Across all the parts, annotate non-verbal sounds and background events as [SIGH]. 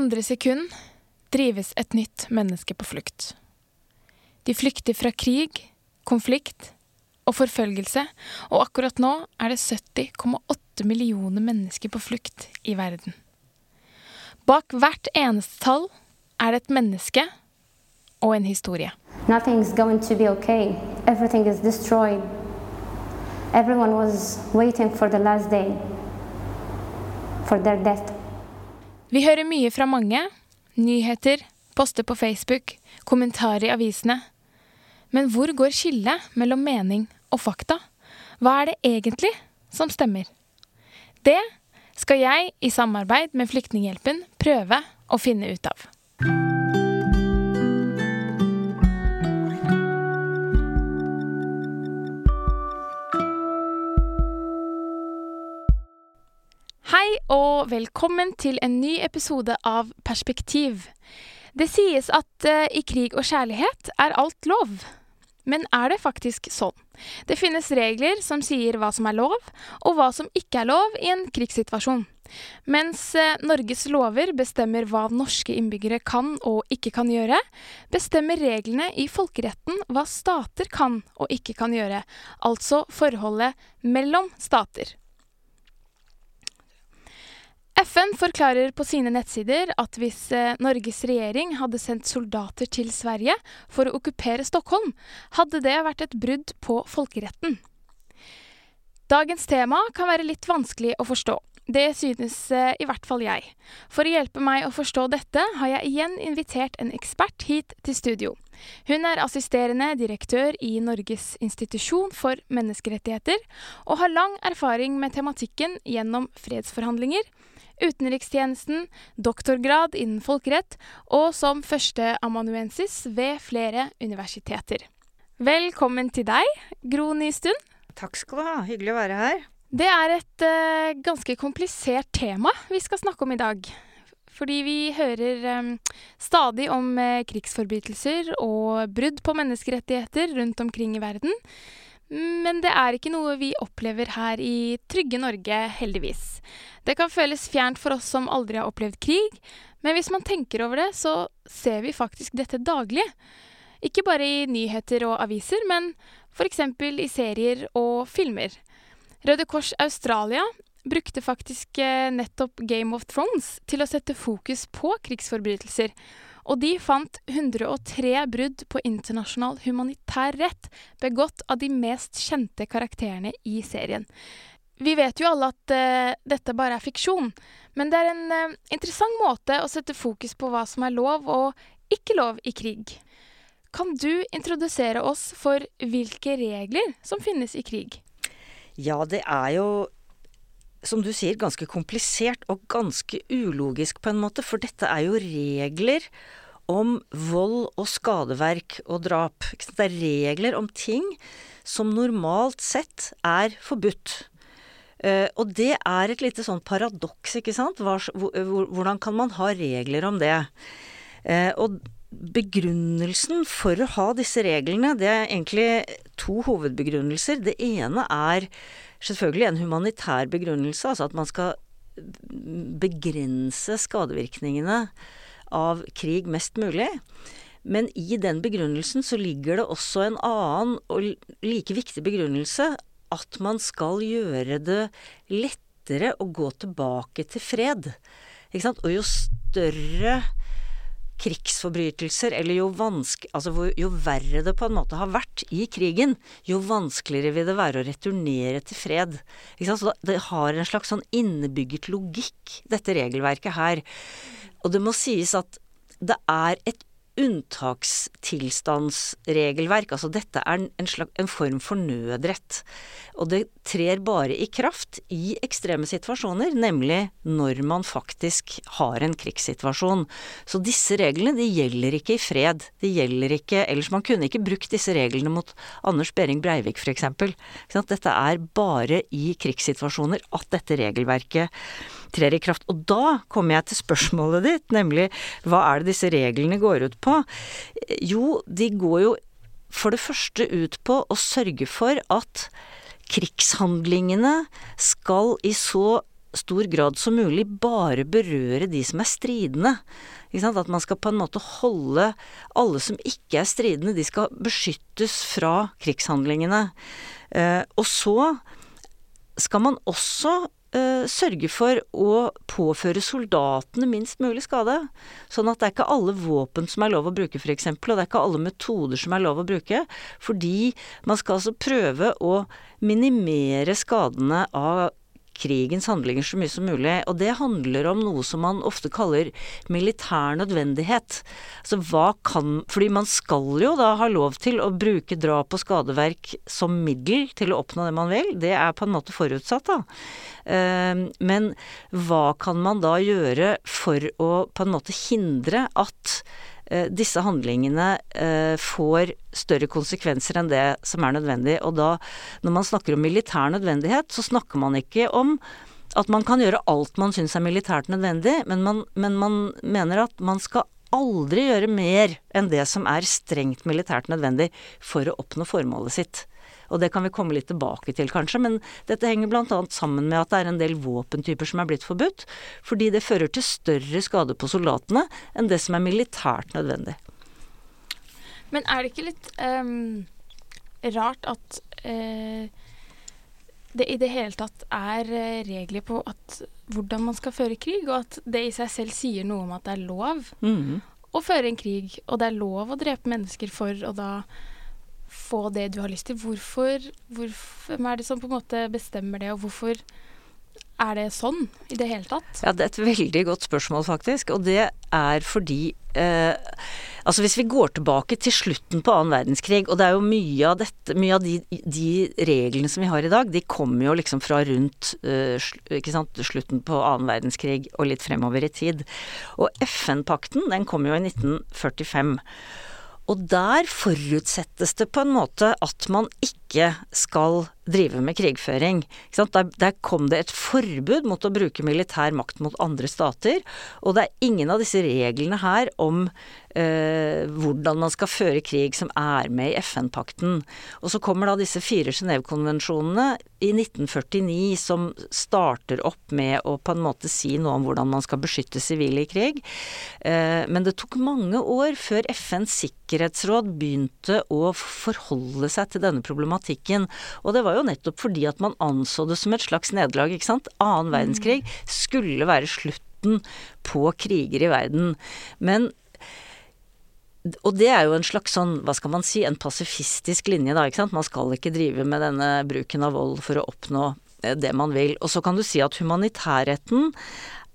Andre sekund drives et nytt menneske på flukt. De flykter fra krig, konflikt og forfølgelse, og akkurat nå er det 70,8 millioner mennesker på flukt i verden. Bak hvert eneste tall er det et menneske og en historie. Nothing is going to be okay. Everything is destroyed. Everyone was waiting for the last day for their death. Vi hører mye fra mange. Nyheter, poster på Facebook, kommentarer i avisene. Men hvor går skillet mellom mening og fakta? Hva er det egentlig som stemmer? Det skal jeg, i samarbeid med Flyktninghjelpen, prøve å finne ut av. Hei og velkommen til en ny episode av Perspektiv. Det sies at uh, i krig og kjærlighet er alt lov. Men er det faktisk sånn? Det finnes regler som sier hva som er lov, og hva som ikke er lov i en krigssituasjon. Mens eh, Norges lover bestemmer hva norske innbyggere kan og ikke kan gjøre, bestemmer reglene i folkeretten hva stater kan og ikke kan gjøre, altså forholdet mellom stater. FN forklarer på sine nettsider at hvis eh, Norges regjering hadde sendt soldater til Sverige for å okkupere Stockholm, hadde det vært et brudd på folkeretten. Dagens tema kan være litt vanskelig å forstå. Det synes eh, i hvert fall jeg. For å hjelpe meg å forstå dette, har jeg igjen invitert en ekspert hit til studio. Hun er assisterende direktør i Norges institusjon for menneskerettigheter, og har lang erfaring med tematikken gjennom fredsforhandlinger, utenrikstjenesten, doktorgrad innen folkerett og som førsteamanuensis ved flere universiteter. Velkommen til deg, Gro Nystuen. Takk skal du ha. Hyggelig å være her. Det er et uh, ganske komplisert tema vi skal snakke om i dag. Fordi vi hører um, stadig om uh, krigsforbrytelser og brudd på menneskerettigheter rundt omkring i verden. Men det er ikke noe vi opplever her i trygge Norge, heldigvis. Det kan føles fjernt for oss som aldri har opplevd krig, men hvis man tenker over det, så ser vi faktisk dette daglig. Ikke bare i nyheter og aviser, men f.eks. i serier og filmer. Røde Kors Australia brukte faktisk eh, nettopp Game of Thrones til å sette fokus på krigsforbrytelser. Og de fant 103 brudd på internasjonal humanitær rett begått av de mest kjente karakterene i serien. Vi vet jo alle at uh, dette bare er fiksjon, men det er en uh, interessant måte å sette fokus på hva som er lov og ikke lov i krig. Kan du introdusere oss for hvilke regler som finnes i krig? Ja, det er jo som du sier, ganske komplisert og ganske ulogisk på en måte, for dette er jo regler om vold og skadeverk og drap. Det er regler om ting som normalt sett er forbudt. Uh, og det er et lite sånn paradoks, ikke sant. Hvordan kan man ha regler om det? Uh, og begrunnelsen for å ha disse reglene, det er egentlig to hovedbegrunnelser. Det ene er selvfølgelig en humanitær begrunnelse, altså at man skal begrense skadevirkningene av krig mest mulig. Men i den begrunnelsen så ligger det også en annen og like viktig begrunnelse, at man skal gjøre det lettere å gå tilbake til fred. Ikke sant? Og jo større krigsforbrytelser, eller jo, altså jo verre det på en måte har vært i krigen, jo vanskeligere vil det være å returnere til fred. Så det har en slags sånn innebygget logikk, dette regelverket her. Og det må sies at det er et unntakstilstandsregelverk. Altså dette er en, slags, en form for nødrett. Og det trer bare i kraft i ekstreme situasjoner, nemlig når man faktisk har en krigssituasjon. Så disse reglene de gjelder ikke i fred. De gjelder ikke Ellers man kunne ikke brukt disse reglene mot Anders Behring Breivik f.eks. Dette er bare i krigssituasjoner at dette regelverket trer i kraft. Og da kommer jeg til spørsmålet ditt, nemlig hva er det disse reglene går ut på? Jo, de går jo for det første ut på å sørge for at krigshandlingene skal i så stor grad som mulig bare berøre de som er stridende. At man skal på en måte holde alle som ikke er stridende, de skal beskyttes fra krigshandlingene. Eh, og så skal man også sørge for å påføre soldatene minst mulig skade. Sånn at det er ikke alle våpen som er lov å bruke, f.eks., og det er ikke alle metoder som er lov å bruke. Fordi man skal altså prøve å minimere skadene av krigens handlinger så mye som mulig. Og det handler om noe som man ofte kaller militær nødvendighet. Altså hva kan Fordi man skal jo da ha lov til å bruke drap og skadeverk som middel til å oppnå det man vil. Det er på en måte forutsatt, da. Eh, men hva kan man da gjøre for å på en måte hindre at disse handlingene eh, får større konsekvenser enn det som er nødvendig. Og da, når man snakker om militær nødvendighet, så snakker man ikke om at man kan gjøre alt man syns er militært nødvendig, men man, men man mener at man skal aldri gjøre mer enn det som er strengt militært nødvendig for å oppnå formålet sitt. Og det kan vi komme litt tilbake til, kanskje. Men dette henger bl.a. sammen med at det er en del våpentyper som er blitt forbudt. Fordi det fører til større skade på soldatene enn det som er militært nødvendig. Men er det ikke litt um, rart at uh, det i det hele tatt er uh, regler på at, hvordan man skal føre krig, og at det i seg selv sier noe om at det er lov mm. å føre en krig, og det er lov å drepe mennesker for å da få det du har lyst til. Hvorfor, hvorfor, Hvem er det som på en måte bestemmer det, og hvorfor er det sånn i det hele tatt? Ja, Det er et veldig godt spørsmål, faktisk. Og det er fordi eh, Altså hvis vi går tilbake til slutten på annen verdenskrig, og det er jo mye av dette Mye av de, de reglene som vi har i dag, de kommer jo liksom fra rundt eh, sant, slutten på annen verdenskrig og litt fremover i tid. Og FN-pakten, den kom jo i 1945. Og der forutsettes det på en måte at man ikke skal drive med krigføring. Der, der, kom det et forbud mot å bruke militær makt mot andre stater. Og det er ingen av disse reglene her om eh, hvordan man skal føre krig som er med i FN-pakten. Og så kommer da disse fire Genéve-konvensjonene i 1949 som starter opp med å på en måte si noe om hvordan man skal beskytte sivile i krig. Eh, men det tok mange år før FNs sikkerhetsråd begynte å forholde seg til denne problematikken. Og det var jo nettopp fordi at man anså det som et slags nederlag, ikke sant. Annen verdenskrig skulle være slutten på kriger i verden. Men og det er jo en slags sånn, hva skal man si, en pasifistisk linje, da, ikke sant. Man skal ikke drive med denne bruken av vold for å oppnå eh, det man vil. Og så kan du si at humanitærretten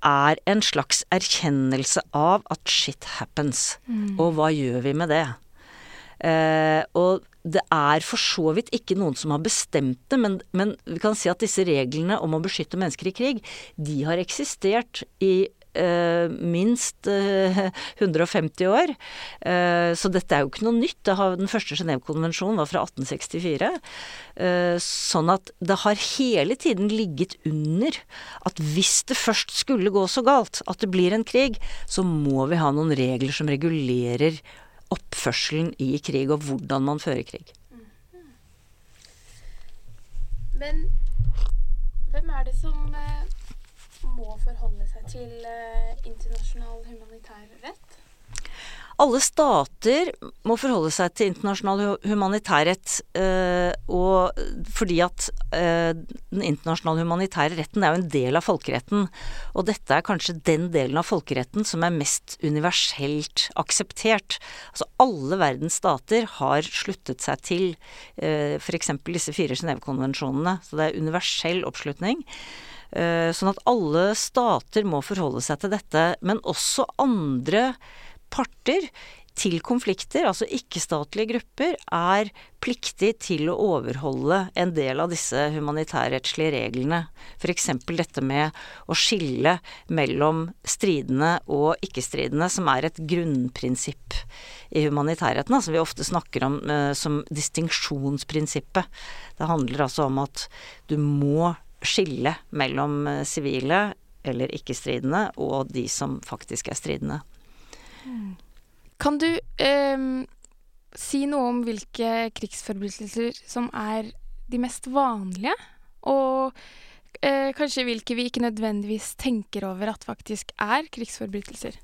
er en slags erkjennelse av at shit happens. Mm. Og hva gjør vi med det? Eh, og det er for så vidt ikke noen som har bestemt det, men, men, vi kan si at disse reglene om å beskytte mennesker i krig, de har eksistert i eh, minst eh, [LAUGHS] 150 år. Eh, så dette er jo ikke noe nytt. den første Genévekonvensjonen var fra 1864. Eh, sånn at det har hele tiden ligget under at hvis det først skulle gå så galt at det blir en krig, så må vi ha noen regler som regulerer oppførselen i krig, og hvordan man fører krig. Men hvem er det som eh, må forholde seg til uh, internasjonal humanitær rett? Alle stater må forholde seg til internasjonal humanitærrett, øh, og fordi at øh, den internasjonale humanitære retten er jo en del av folkeretten. Og dette er kanskje den delen av folkeretten som er mest universelt akseptert. Altså alle verdens stater har sluttet seg til øh, f.eks. disse fire Genévekonvensjonene. Så det er universell oppslutning. Eh, sånn at alle stater må forholde seg til dette. Men også andre parter til konflikter, altså ikke-statlige grupper, er pliktig til å overholde en del av disse humanitærrettslige reglene. F.eks. dette med å skille mellom stridende og ikke-stridende, som er et grunnprinsipp i humanitærretten, som vi ofte snakker om uh, som distinksjonsprinsippet. Det handler altså om at du må skille mellom eh, sivile eller ikke-stridende og de som faktisk er stridende. Kan du eh, si noe om hvilke krigsforbrytelser som er de mest vanlige? Og eh, kanskje hvilke vi ikke nødvendigvis tenker over at faktisk er krigsforbrytelser.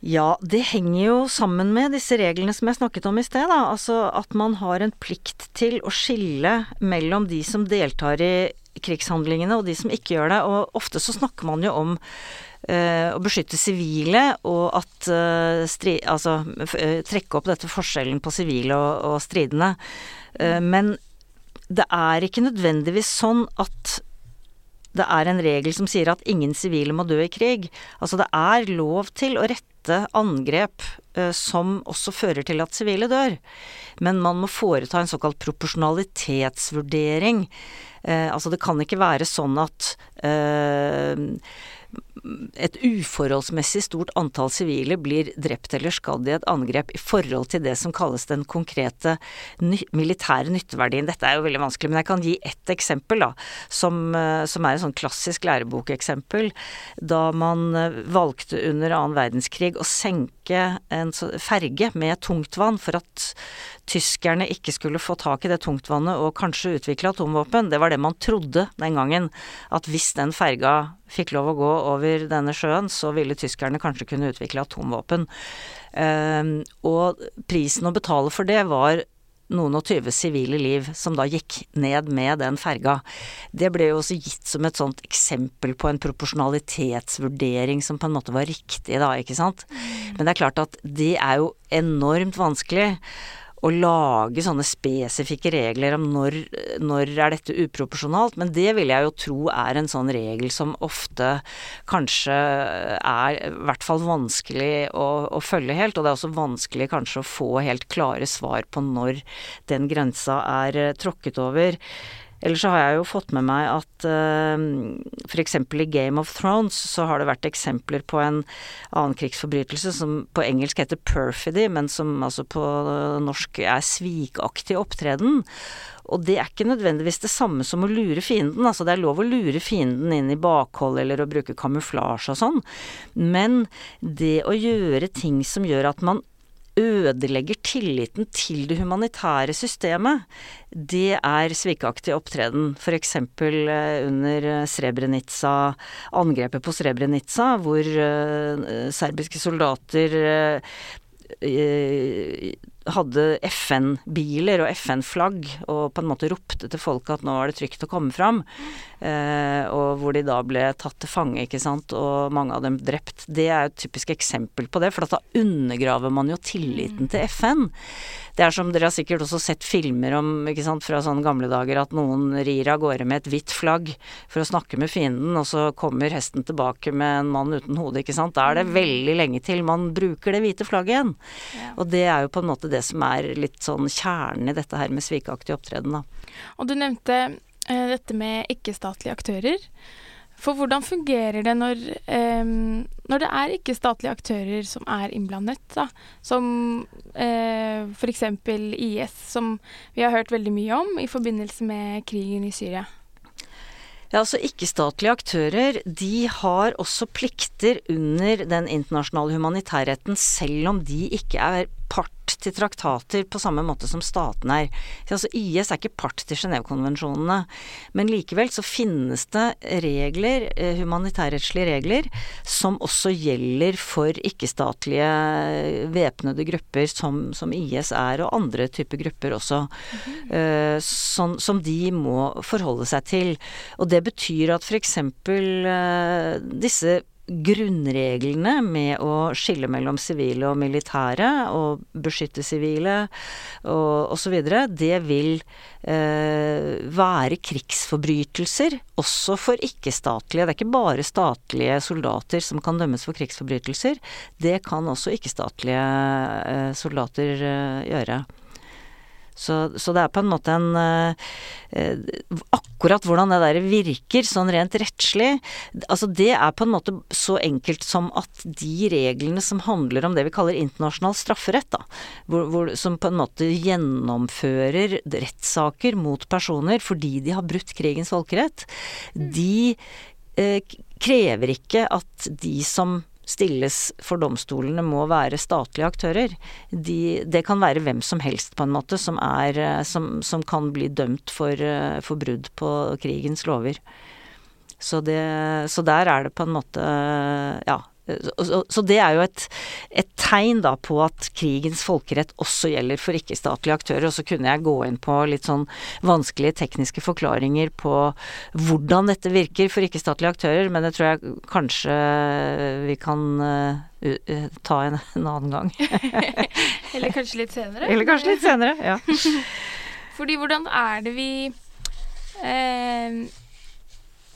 Ja, det henger jo sammen med disse reglene som jeg snakket om i sted, da. Altså at man har en plikt til å skille mellom de som deltar i krigshandlingene og de som ikke gjør det. Og ofte så snakker man jo om å beskytte sivile og at uh, stri, Altså uh, trekke opp dette forskjellen på sivile og, og stridende. men det er ikke nødvendigvis sånn at det er en regel som sier at ingen sivile må dø i krig. Altså det er lov til å rette angrep eh, som også fører til at sivile dør. Men man må foreta en såkalt proporsjonalitetsvurdering. Eh, altså det kan ikke være sånn at eh, et uforholdsmessig stort antall sivile blir drept eller skadd i et angrep i forhold til det som kalles den konkrete ny militære nytteverdien. Dette er jo veldig vanskelig, men jeg kan gi ett eksempel, da, som, eh, som er et sånn klassisk lærebokeksempel. Da man eh, valgte under annen verdenskrig å senke en ferge med tungtvann for at tyskerne ikke skulle få tak i det tungtvannet og kanskje utvikle atomvåpen. Det var det man trodde den gangen. At hvis den ferga fikk lov å gå over denne sjøen, så ville tyskerne kanskje kunne utvikle atomvåpen. Ehm, og prisen å betale for det var noen og tyve sivile liv som da gikk ned med den ferga. Det ble jo også gitt som et sånt eksempel på en proporsjonalitetsvurdering som på en måte var riktig da, ikke sant. Men det er klart at det er jo enormt vanskelig å lage sånne spesifikke regler om når, når er dette uproporsjonalt, men det vil jeg jo tro er en sånn regel som ofte kanskje er i hvert fall vanskelig å, å følge helt, og det er også vanskelig kanskje å få helt klare svar på når den grensa er tråkket over. Ellers så har jeg jo fått med meg at uh, eh, f.eks. i Game of Thrones så har det vært eksempler på en annen krigsforbrytelse som på engelsk heter perfidy, men som altså på norsk er svikaktig opptreden. Og det er ikke nødvendigvis det samme som å lure fienden. Altså det er lov å lure fienden inn i bakhold eller å bruke kamuflasje og sånn, men det å gjøre ting som gjør at man ødelegger tilliten til det humanitære systemet, det er svikeaktig opptreden. F.eks. Eh, under Srebrenica, angrepet på Srebrenica, hvor uh, serbiske soldater hadde FN-biler og FN-flagg og på en måte ropte til folk at nå var det trygt å komme fram. Eh, og hvor de da ble tatt til fange, ikke sant, og mange av dem drept. Det er et typisk eksempel på det, for da undergraver man jo tilliten til FN. Det er som dere har sikkert også sett filmer om ikke sant, fra sånne gamle dager at noen rir av gårde med et hvitt flagg for å snakke med fienden, og så kommer hesten tilbake med en mann uten hode, ikke sant. Da er det veldig lenge til man bruker det hvite flagget igjen. Og det er jo på en måte det som er litt sånn kjernen i dette her med svikeaktig opptreden, da. Og du nevnte eh, dette med ikke-statlige aktører. For hvordan fungerer det når, eh, når det er ikke-statlige aktører som er innblandet, da? Som eh, f.eks. IS, som vi har hørt veldig mye om i forbindelse med krigen i Syria? Ja, altså Ikke-statlige aktører de har også plikter under den internasjonale humanitærretten, selv om de ikke er part til traktater på samme måte som statene er. Altså IS er ikke part til Genévekonvensjonene, men likevel så finnes det regler, eh, humanitærrettslige regler, som også gjelder for ikke-statlige væpnede grupper som, som, IS er, og andre typer grupper også, mm -hmm. som, som, de må forholde seg til. Og det betyr at f.eks. Disse grunnreglene med å skille mellom sivile og militære, og beskytte sivile og osv., det vil eh, være krigsforbrytelser også for ikke-statlige. Det er ikke bare statlige soldater som kan dømmes for krigsforbrytelser. Det kan også ikke-statlige eh, soldater eh, gjøre. Så, så, det er på en måte en eh, Akkurat hvordan det der virker, sånn rent rettslig, altså det er på en måte så enkelt som at de reglene som handler om det vi kaller internasjonal strafferett, da, hvor, hvor, som på en måte gjennomfører rettssaker mot personer fordi de har brutt krigens folkerett, de eh, krever ikke at de som stilles for domstolene, må være statlige aktører. De, det kan være hvem som helst, på en måte, som, er, eh, som, som kan bli dømt for, eh, for brudd på krigens lover. Så, det, så der er det på en måte Ja, så det er jo et, et, tegn da på at krigens folkerett også gjelder for ikke-statlige aktører. Og så kunne jeg gå inn på litt sånn vanskelige tekniske forklaringer på hvordan dette virker for ikke-statlige aktører, men det tror jeg kanskje vi kan uh, ta en, en, annen gang. [LAUGHS] Eller kanskje litt senere. Eller kanskje litt senere, ja. [LAUGHS] Fordi hvordan er det vi eh,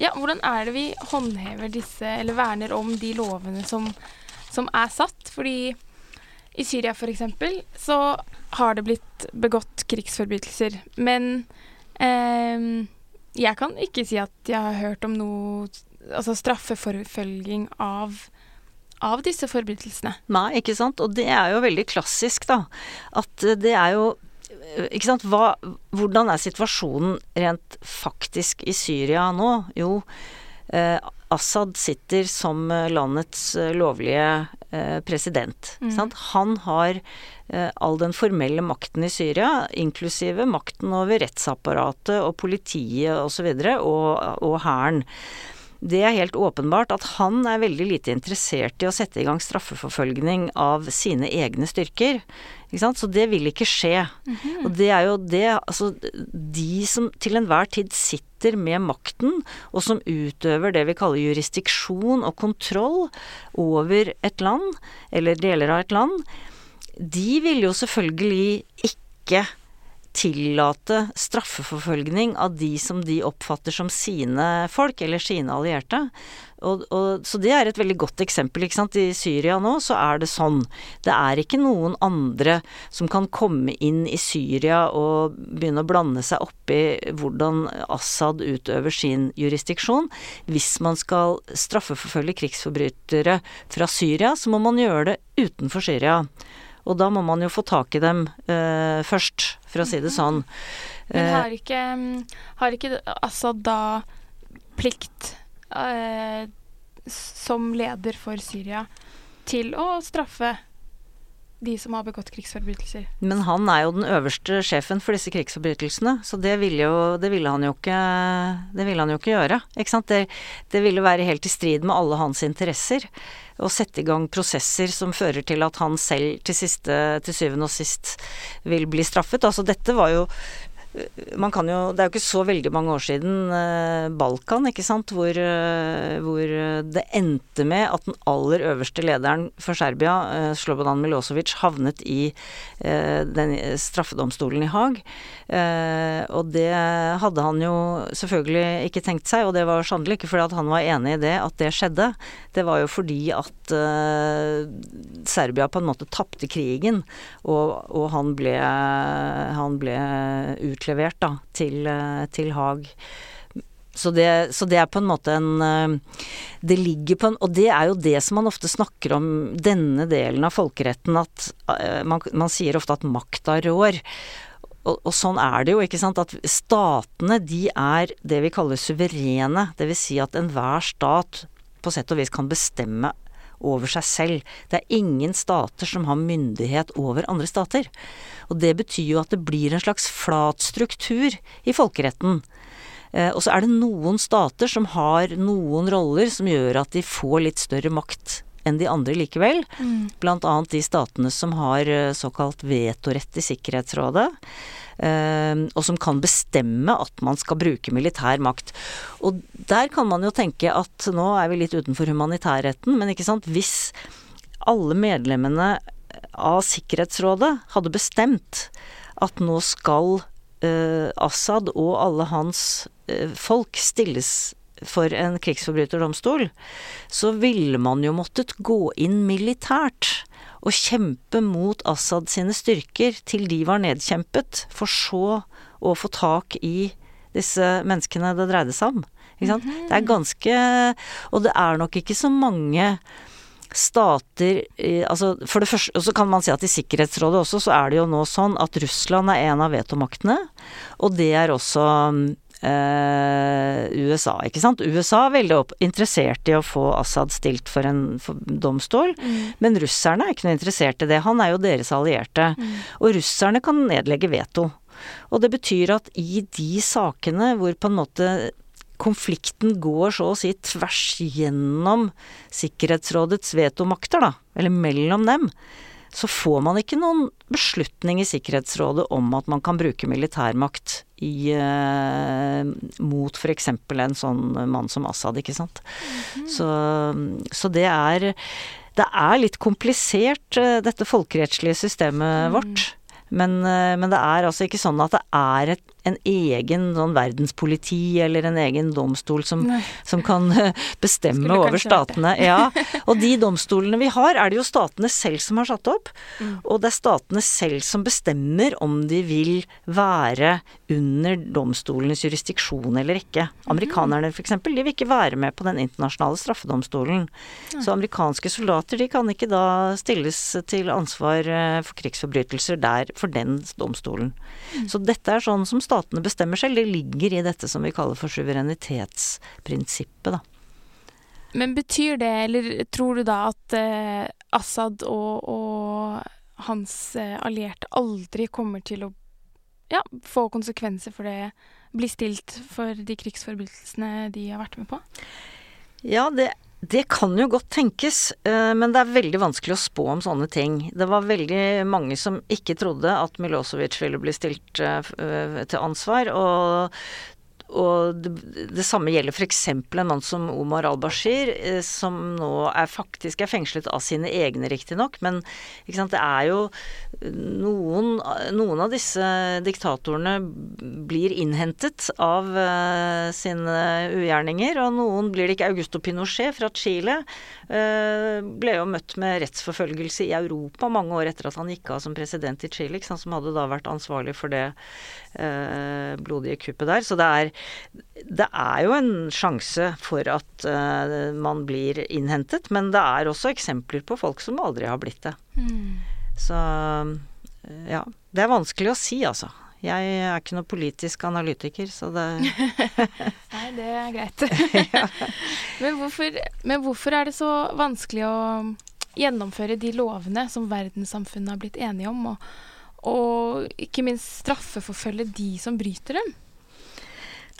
ja, hvordan er det vi håndhever disse, eller verner om de lovene som, som er satt? Fordi i Syria f.eks. så har det blitt begått krigsforbrytelser. Men eh, jeg kan ikke si at jeg har hørt om noe altså straffeforfølging av av disse forbrytelsene. Nei, ikke sant. Og det er jo veldig klassisk, da. At det er jo ikke sant, Hva, hvordan er situasjonen rent faktisk i Syria nå? Jo, eh, Assad sitter som landets eh, lovlige eh, president. Mm. Han har eh, all den formelle makten i Syria, inklusive makten over rettsapparatet og politiet osv. og hæren. Det er helt åpenbart at han er veldig lite interessert i å sette i gang straffeforfølgning av sine egne styrker. Så det vil ikke skje. Mm -hmm. Og det er jo det Altså, de som til enhver tid sitter med makten, og som utøver det vi kaller jurisdiksjon og kontroll over et land, eller deler av et land, de vil jo selvfølgelig ikke tillate straffeforfølgning av de som de oppfatter som sine folk, eller sine allierte. Og, og, så det er et veldig godt eksempel. ikke sant? I Syria nå så er det sånn. Det er ikke noen andre som kan komme inn i Syria og begynne å blande seg opp i hvordan Assad utøver sin jurisdiksjon. Hvis man skal straffeforfølge krigsforbrytere fra Syria, så må man gjøre det utenfor Syria. Og da må man jo få tak i dem eh, først, for å si det sånn. Men har eh, ikke, har ikke Assad da plikt eh, som leder for Syria til å straffe de som har begått krigsforbrytelser. Men han er jo den øverste sjefen for disse krigsforbrytelsene, så det ville, jo, det ville han jo ikke Det ville han jo ikke gjøre. Ikke sant? Det, det ville være helt i strid med alle hans interesser å sette i gang prosesser som fører til at han selv til, siste, til syvende og sist vil bli straffet. Altså dette var jo man kan jo Det er jo ikke så veldig mange år siden eh, Balkan, ikke sant, hvor, eh, hvor, det endte med at den aller øverste lederen for Serbia, eh, Slobodan Milosevic, havnet i den straffedomstolen i Haag. Og det hadde han jo selvfølgelig ikke tenkt seg, og det var sannelig ikke fordi at han var enig i det at det skjedde. Det var jo fordi at Serbia på en måte tapte krigen, og, og han ble, han ble ut utlevert da, til, eh, til Haag. Så det, så det, er på en måte en eh, Det ligger på en Og det er jo det som man ofte snakker om, denne delen av folkeretten, at eh, man, man sier ofte at makta rår. Og, og, sånn er det jo, ikke sant. At statene, de er det vi kaller suverene. Dvs. Si at enhver stat på sett og vis kan bestemme over seg selv. Det er ingen stater som har myndighet over andre stater. Og det betyr jo at det blir en slags flat struktur i folkeretten. Eh, og så er det noen stater som har noen roller som gjør at de får litt større makt enn de andre likevel. Mm. Blant annet de statene som har eh, såkalt vetorett i Sikkerhetsrådet. Uh, og som kan bestemme at man skal bruke militær makt. Og der kan man jo tenke at nå er vi litt utenfor humanitærretten, men ikke sant. Hvis alle medlemmene av Sikkerhetsrådet hadde bestemt at nå skal eh, Assad og alle hans eh, folk stilles for en krigsforbryterdomstol, så ville man jo måttet gå inn militært og kjempe mot Assad sine styrker til de var nedkjempet, for så å få tak i disse menneskene det dreide seg om. Ikke sant? -hmm. Det er ganske Og det er nok ikke så mange stater altså For det første, og så kan man si at i Sikkerhetsrådet også, så er det jo nå sånn at Russland er en av vetomaktene. Og det er også USA, ikke sant. USA er veldig interessert i å få Assad stilt for en for domstol, mm. men russerne er ikke noe interessert i det. Han er jo deres allierte. Mm. Og russerne kan nedlegge veto. Og det betyr at i de sakene hvor på en måte konflikten går så å si tvers gjennom Sikkerhetsrådets vetomakter, da, eller mellom dem, så får man ikke noen beslutning i Sikkerhetsrådet om at man kan bruke militærmakt i, eh, mot f.eks. en sånn mann som Assad, ikke sant. Mm. Så, så, det er det er litt komplisert, eh, dette folkerettslige systemet mm. vårt. Men, eh, men, det er altså ikke sånn at det er et, en egen sånn verdenspoliti eller en egen domstol som, som kan eh, bestemme over statene. Ja. [LAUGHS] Og de domstolene vi har, er det jo statene selv som har satt opp. Mm. Og det er statene selv som bestemmer om de vil være under domstolenes jurisdiksjon eller ikke. Mm. Amerikanerne f.eks. de vil ikke være med på den internasjonale straffedomstolen. Så amerikanske soldater de kan ikke da stilles til ansvar eh, for krigsforbrytelser der for den domstolen. Mm. Så dette er sånn som statene bestemmer selv. Det ligger i dette som vi kaller for suverenitetsprinsippet, da. Men betyr det, eller tror du da at eh, Assad og, og hans eh, allierte aldri kommer til å ja, få konsekvenser for det, bli stilt for de krigsforbrytelsene de har vært med på? Ja, det det kan jo godt tenkes, eh, men det er veldig vanskelig å spå om sånne ting. Det var veldig mange som ikke trodde at Milosevic ville bli stilt eh, til ansvar, og og det, det samme gjelder f.eks. en mann som Omar al-Bashir, eh, som nå er faktisk er fengslet av sine egne, riktignok. Men det er jo noen, noen, av disse diktatorene blir innhentet av uh, sine ugjerninger, og noen blir det ikke. Augusto Pinochet fra Chile uh, ble jo møtt med rettsforfølgelse i Europa mange år etter at han gikk av som president i Chile, som hadde da vært ansvarlig for det uh, blodige kuppet der. Så det er det er jo en sjanse for at man blir innhentet, men det er også eksempler på folk som aldri har blitt det. Mm. Så uh, ja. Det er vanskelig å si, altså. Jeg er ikke noen politisk analytiker, så det [LAUGHS] Nei, det er greit. [LAUGHS] men, hvorfor, men hvorfor er det så vanskelig å gjennomføre de lovene som verdenssamfunnet har blitt enige om, og, og ikke minst straffeforfølge de som bryter dem?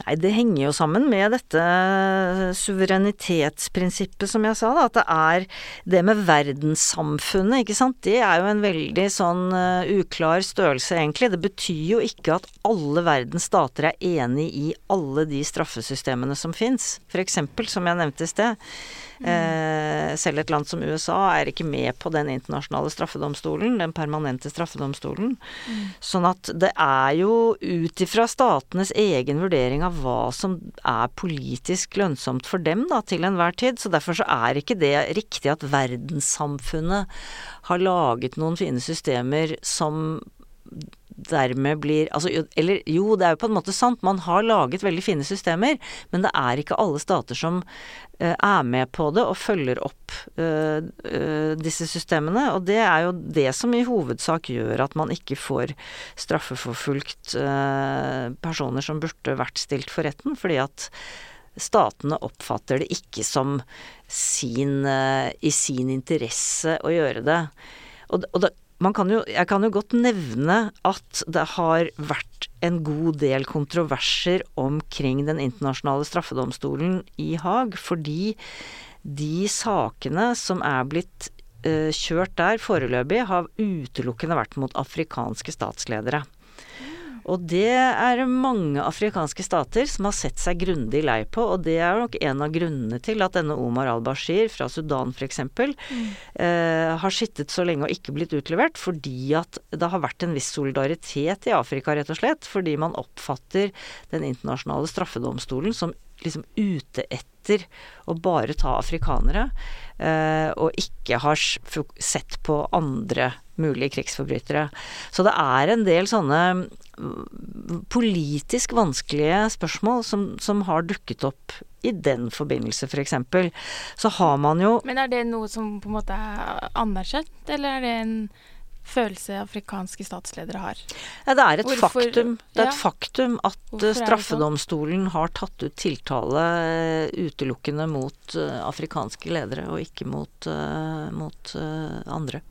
Nei, det henger jo sammen med dette suverenitetsprinsippet, som jeg sa, da. At det er det med verdenssamfunnet, ikke sant. Det er jo en veldig sånn uh, uklar størrelse, egentlig. Det betyr jo ikke at alle verdens stater er enig i alle de straffesystemene som fins. For eksempel, som jeg nevnte i sted. Eh, selv et land som USA er ikke med på den internasjonale straffedomstolen, den permanente straffedomstolen. Mm. Sånn at det er jo ut ifra statenes egen vurdering av hva som er politisk lønnsomt for dem da, til enhver tid. Så derfor så er ikke det riktig at verdenssamfunnet har laget noen fine systemer som dermed blir altså, Eller jo, det er jo på en måte sant, man har laget veldig fine systemer, men det er ikke alle stater som uh, er med på det og følger opp uh, uh, disse systemene. Og det er jo det som i hovedsak gjør at man ikke får straffeforfulgt personer som burde vært stilt for retten, fordi at statene oppfatter det ikke som sin, i sin interesse å gjøre det. Og, og da, kan jo, jeg kan jo godt nevne at det har vært en god del kontroverser omkring den internasjonale straffedomstolen i Haag, fordi de sakene som er blitt uh, kjørt der foreløpig, har utelukkende vært mot afrikanske statsledere. Og det er mange afrikanske stater som har sett seg grundig lei på, og det er nok en av grunnene til at denne Omar al-Bashir fra Sudan f.eks. Mm. Eh, har sittet så lenge og ikke blitt utlevert, fordi at det har vært en viss solidaritet i Afrika, rett og slett. Fordi man oppfatter den internasjonale straffedomstolen som liksom ute etter å bare ta afrikanere, eh, og ikke har sett på andre mulige krigsforbrytere. Så det er en del sånne politisk vanskelige spørsmål som, som har dukket opp i den forbindelse, f.eks. For så har man jo Men er det noe som på en måte er anerkjent, eller er det en følelse afrikanske statsledere har. Ja, det er et Hvorfor- faktum, det er ja. faktum at Hvorfor sånn? straffedomstolen har tatt ut tiltale eh, utelukkende mot eh, afrikanske ledere, og ikke mot, eh, mot andre.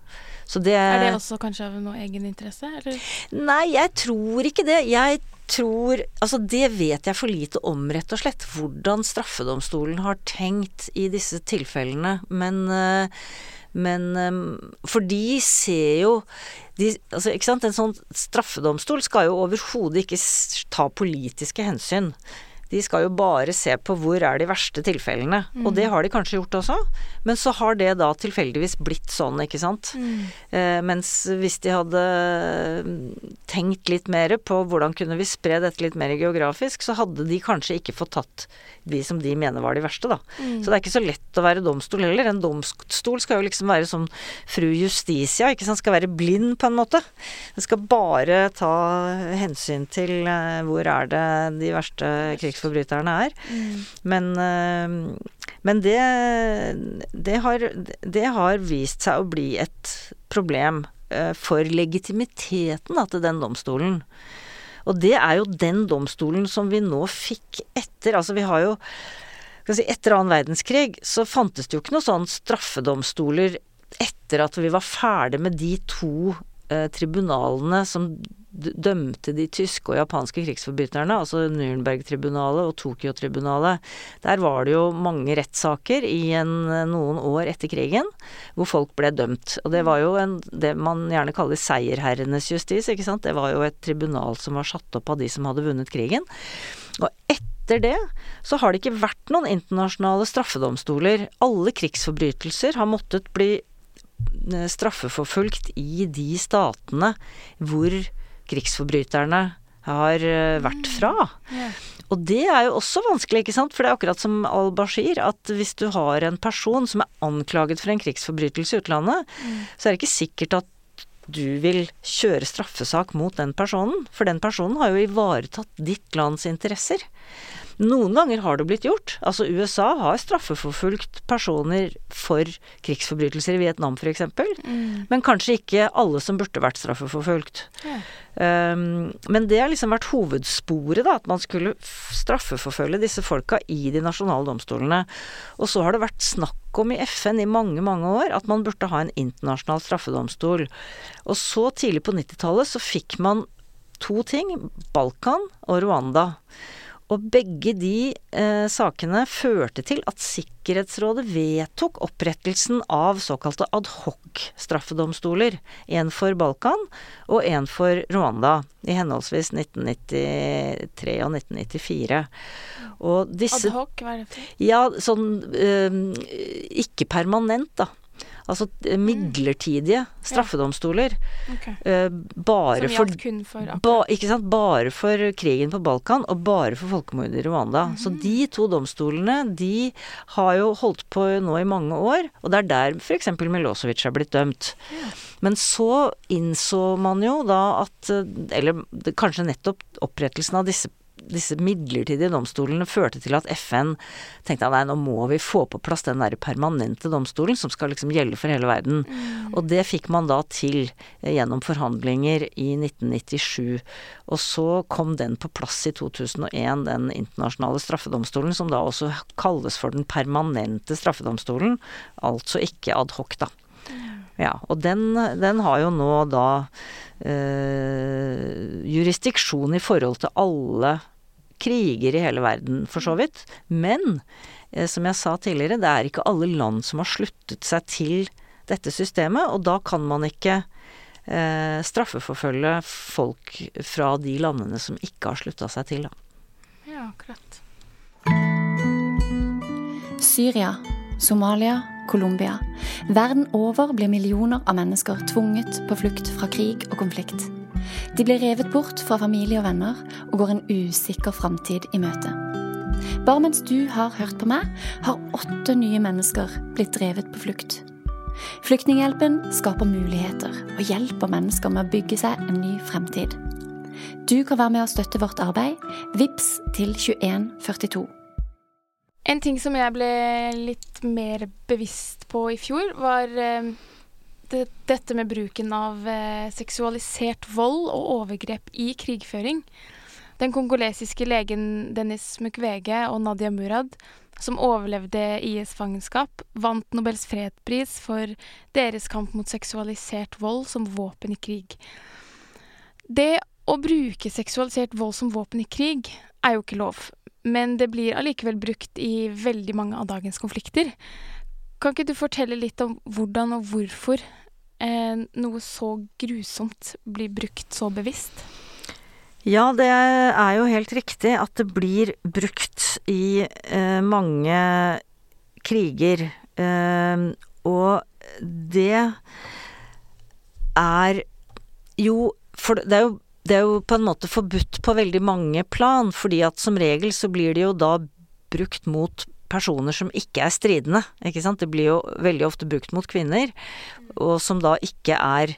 Så det Er det også kanskje av noe egeninteresse, eller? Nei, jeg tror ikke det. Jeg tror Altså, det vet jeg for lite om, rett og slett. Hvordan straffedomstolen har tenkt i disse tilfellene. Men eh, men eh, For de ser jo de, altså, ikke sant? En sånn straffedomstol skal jo overhodet ikke ta politiske hensyn. De skal jo bare se på hvor er de verste tilfellene. Og det har de kanskje gjort også. Men så har det da tilfeldigvis blitt sånn, ikke sant. Eh, mens hvis de hadde mm, tenkt litt mer på hvordan kunne vi spre dette litt mer geografisk, så hadde de kanskje ikke fått tatt de som de mener var de verste, da. Så det er ikke så lett å være domstol heller. En domstol skal jo liksom være som fru Justitia, ikke sant. Skal være blind på en måte. Den skal bare ta hensyn til eh, hvor er det de verste krigsforbryterne er. Men, eh, men det, det, har, det har vist seg å bli et problem eh, for legitimiteten da, til den domstolen. Og det er jo den domstolen som vi nå fikk etter Altså vi har jo si, Etter annen verdenskrig så fantes det jo ikke noen sånn straffedomstoler etter at vi var ferdig med de to eh, tribunalene som dømte de tyske og japanske krigsforbryterne, altså Nürnberg-tribunalet og Tokyo-tribunalet. Der var det jo mange rettssaker i en, noen år etter krigen hvor folk ble dømt. Og det var jo en, det man gjerne kaller seierherrenes justis, ikke sant. Det var jo et tribunal som var satt opp av de som hadde vunnet krigen. Og etter det så har det ikke vært noen internasjonale straffedomstoler. Alle krigsforbrytelser har måttet bli eh, straffeforfulgt i de statene hvor krigsforbryterne har eh, vært fra. Og det er jo også vanskelig, ikke sant? For det er akkurat som al-Bashir, at hvis du har en person som er anklaget for en krigsforbrytelse i utlandet, så er det ikke sikkert at du vil kjøre straffesak mot den personen, for den personen har jo ivaretatt ditt lands interesser. Noen ganger har det blitt gjort. Altså USA har straffeforfulgt personer for krigsforbrytelser i Vietnam f.eks., Mm. men kanskje ikke alle som burde vært straffeforfulgt. Ja. Um, men det har liksom vært hovedsporet, da, at man skulle straffeforfølge disse folka i de nasjonale domstolene. Og så har det vært snakk om i FN i mange, mange år at man burde ha en internasjonal straffedomstol. Og så tidlig på 90-tallet så fikk man to ting, Balkan og Rwanda. Og begge de eh, sakene førte til at Sikkerhetsrådet vedtok opprettelsen av såkalte adhoc-straffedomstoler. En for Balkan og en for Rwanda, i henholdsvis 1993 og 1994. Og disse Adhoc, hva er det for? Ja, sånn eh, ikke permanent, da. Altså eh, midlertidige straffedomstoler. Ok. eh, bare for for Ba, ikke sant? Bare for krigen på Balkan, og bare for folkemordet i Rwanda. Så de to domstolene, de har jo holdt på nå i mange år, og det er der f.eks. Milosevic er blitt dømt. Men så innså man jo da at eh, Eller kanskje nettopp opprettelsen av disse disse midlertidige domstolene førte til at FN tenkte at nei, nå må vi få på plass den der permanente domstolen som skal liksom gjelde for hele verden. Og det fikk man da til eh, gjennom forhandlinger i 1997. Og så kom den på plass i 2001, den internasjonale straffedomstolen, som da også kalles for den permanente straffedomstolen. Altså ikke adhoc, da. Ja, og den, den har jo nå da eh, jurisdiksjon i forhold til alle kriger i hele verden, for så vidt. Men eh, som jeg sa tidligere, det er ikke alle land som har sluttet seg til dette systemet, og da kan man ikke eh, straffeforfølge folk fra de landene som ikke har slutta seg til, da. Ja, akkurat. Syria, Somalia, Colombia. Verden over blir millioner av mennesker tvunget på flukt fra krig og konflikt. De blir revet bort fra familie og venner og går en usikker framtid i møte. Bare mens du har hørt på meg, har åtte nye mennesker blitt drevet på flukt. Flyktninghjelpen skaper muligheter og hjelper mennesker med å bygge seg en ny fremtid. Du kan være med å støtte vårt arbeid. Vips til 2142. En ting som jeg ble litt mer bevisst på i fjor, var eh, det, dette med bruken av eh, seksualisert vold og overgrep i krigføring. Den kongolesiske legen Dennis Mukwege og Nadia Murad, som overlevde IS-fangenskap, vant Nobels fredspris for deres kamp mot seksualisert vold som våpen i krig. Det å bruke seksualisert vold som våpen i krig er jo ikke lov, men det blir allikevel brukt i veldig mange av dagens konflikter. Kan ikke du fortelle litt om hvordan og hvorfor eh, noe så grusomt blir brukt så bevisst? Ja, det er jo helt riktig at det blir brukt i eh, mange kriger. Eh, og det er jo For det er jo, det er jo på en måte forbudt på veldig mange plan, fordi at som regel så blir det jo da brukt mot personer som ikke er stridende, ikke sant. Det blir jo veldig ofte brukt mot kvinner, og som da ikke er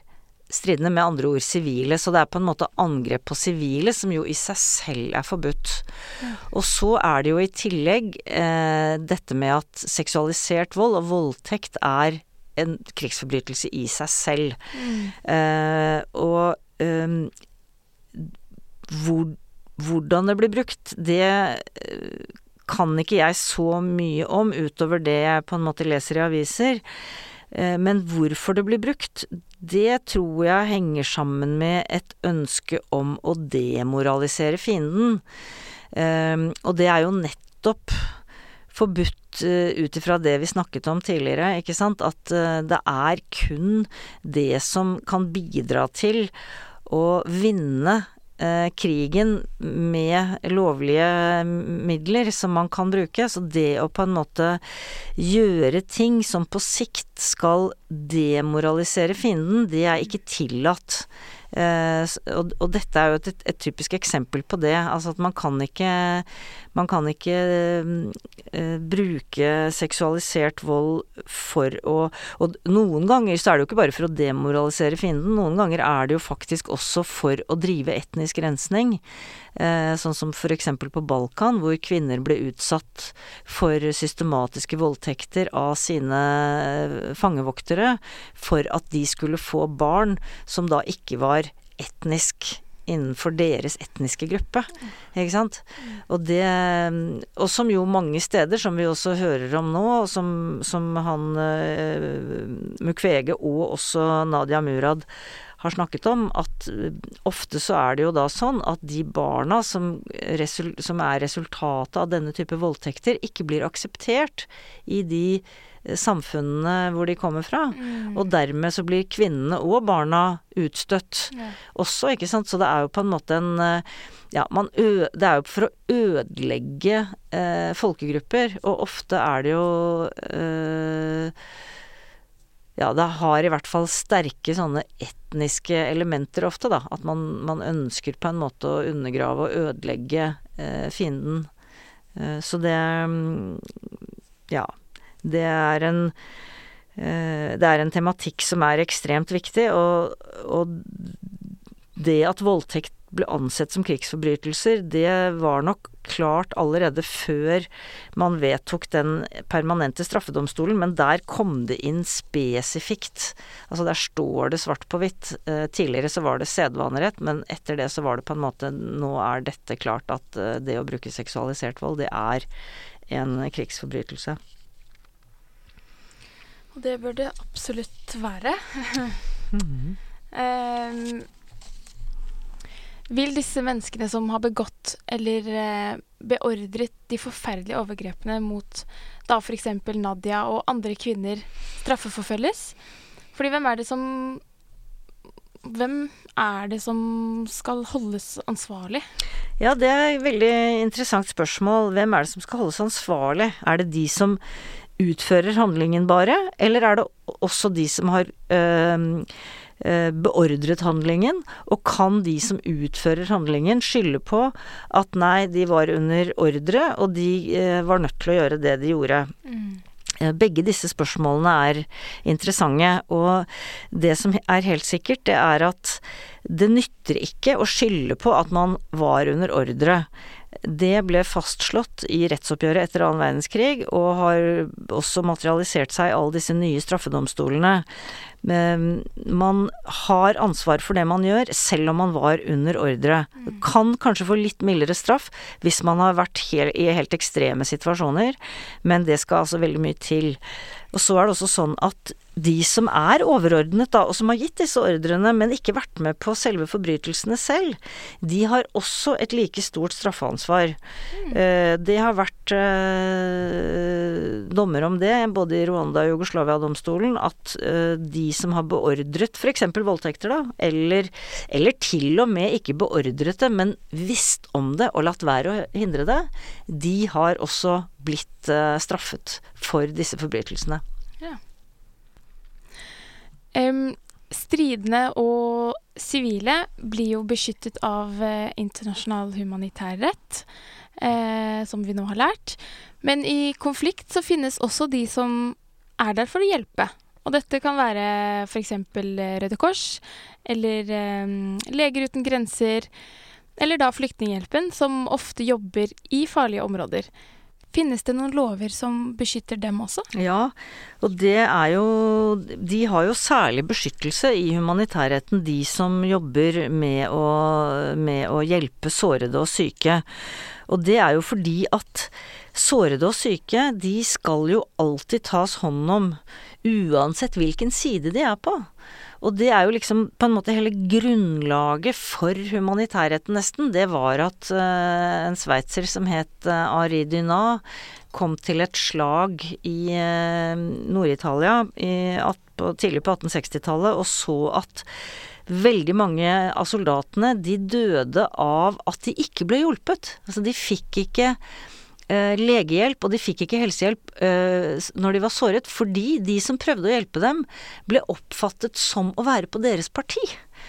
stridende, med andre ord sivile. Så det er på en måte angrep på sivile, som jo i seg selv er forbudt. Og så er det jo i tillegg eh, dette med at seksualisert vold og voldtekt er en krigsforbrytelse i seg selv. Mm. Eh, og eh, hvor, hvordan det blir brukt, det eh, kan ikke jeg så mye om utover det jeg på en måte leser i aviser. Eh, men hvorfor det blir brukt, det tror jeg henger sammen med et ønske om å demoralisere fienden. Ehm, og det er jo nettopp forbudt eh, ut ifra det vi snakket om tidligere, ikke sant. At eh, det er kun det som kan bidra til å vinne eh, krigen med lovlige midler som man kan bruke. Så det å på en måte gjøre ting som på sikt skal demoralisere fienden, det er ikke tillatt. Uh, og, og, dette er jo et, et, typisk eksempel på det. Altså at man kan ikke Man kan ikke uh, bruke seksualisert vold for å Og noen ganger så er det jo ikke bare for å demoralisere fienden. Noen ganger er det jo faktisk også for å drive etnisk rensning. Uh, sånn som eksempel på Balkan, hvor kvinner ble utsatt for systematiske voldtekter av sine fangevoktere for at de skulle få barn som da ikke var etnisk innenfor deres etniske gruppe. Ikke sant? Og det Og som jo mange steder, som vi også hører om nå, som, som han uh, Mukwege og også Nadia Murad har snakket om, at ofte så er det jo da sånn at de barna som, som er resultatet av denne type voldtekter, ikke blir akseptert i de samfunnene hvor de kommer fra. Mm. Og dermed så blir kvinnene og barna utstøtt ja. også, ikke sant. Så det er jo på en måte en eh, Ja, man ø det er jo for å ødelegge eh, folkegrupper, og ofte er det jo eh, ja, det har i hvert fall sterke sånne etniske elementer ofte, da. At man, man ønsker på en måte å undergrave og ødelegge eh, fienden. Eh, så det mm, Ja. Det er en eh, det er en tematikk som er ekstremt viktig, og, og det at voldtekt ble ansett som krigsforbrytelser, det var nok klart allerede før man vedtok den permanente straffedomstolen, men der kom det inn spesifikt. Altså der står det svart på hvitt. Eh, tidligere så var det sedvanerett, men etter det så var det på en måte Nå er dette klart at eh, det å bruke seksualisert vold, det er en krigsforbrytelse. Og det bør det absolutt være. [LAUGHS] mm. um, vil disse menneskene som har begått eller uh, beordret de forferdelige overgrepene mot da f.eks. Nadia og andre kvinner, straffeforfølges? Fordi hvem er det som hvem er det som skal holdes ansvarlig? Ja, det er et veldig interessant spørsmål. Hvem er det som skal holdes ansvarlig? Er det de som utfører handlingen bare, eller er det også de som har øh, beordret handlingen, og kan de som utfører handlingen skylde på at nei, de var under ordre, og de øh, var nødt til å gjøre det de gjorde. Mm. Begge disse spørsmålene er interessante, og det som er helt sikkert, det er at det nytter ikke å skylde på at man var under ordre. Det ble fastslått i rettsoppgjøret etter annen verdenskrig, og har også materialisert seg i alle disse nye straffedomstolene. Man har ansvar for det man gjør, selv om man var under ordre. Kan kanskje få litt mildere straff hvis man har vært i helt ekstreme situasjoner, men det skal altså veldig mye til. Og så er det også sånn at de som er overordnet, da, og som har gitt disse ordrene, men ikke vært med på selve forbrytelsene selv, de har også et like stort straffeansvar. Mm. Det har vært eh, dommer om det, både i Rwanda og Jugoslavia-domstolen, at eh, de som har beordret f.eks. voldtekter, da, eller, eller til og med ikke beordret det, men visst om det og latt være å hindre det, de har også blitt straffet for disse forbrytelsene. Stridende og sivile blir jo beskyttet av eh, internasjonal humanitær rett, eh, som vi nå har lært. Men i konflikt så finnes også de som er der for å hjelpe. Og dette kan være f.eks. Røde Kors, eller eh, Leger uten grenser, eller da Flyktninghjelpen, som ofte jobber i farlige områder. Finnes det noen lover som beskytter dem også? Ja, og det er jo De har jo særlig beskyttelse i humanitærretten, de som jobber med å, med å hjelpe sårede og syke. Og det er jo fordi at sårede og syke, de skal jo alltid tas hånd om, uansett hvilken side de er på. Og det er jo liksom på en måte hele grunnlaget for humanitærretten, nesten. Det var at uh, en sveitser som het uh, Ari Dyna, kom til et slag i uh, Nord-Italia tidlig på 1860-tallet og så at veldig mange av soldatene de døde av at de ikke ble hjulpet. Altså de fikk ikke Eh, legehjelp, og de fikk ikke helsehjelp eh, når de var såret, fordi de som prøvde å hjelpe dem, ble oppfattet som å være på deres parti.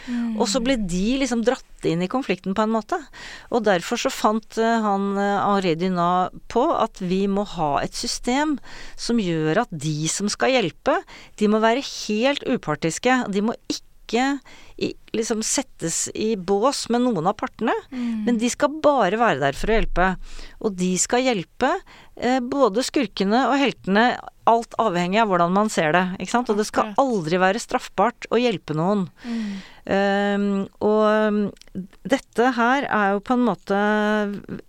Mm. Og så ble de liksom dratt inn i konflikten på en måte. Og derfor så fant uh, han Henri Dunat på at vi må ha et system som gjør at de som skal hjelpe, de må være helt upartiske. De må ikke i, liksom settes i bås med noen av partene, mm. men de skal bare være der for å hjelpe. Og de skal hjelpe eh, både skurkene og heltene, alt avhengig av hvordan man ser det. Ikke sant? Og det skal aldri være straffbart å hjelpe noen. Mm. Um, og dette her er jo på en måte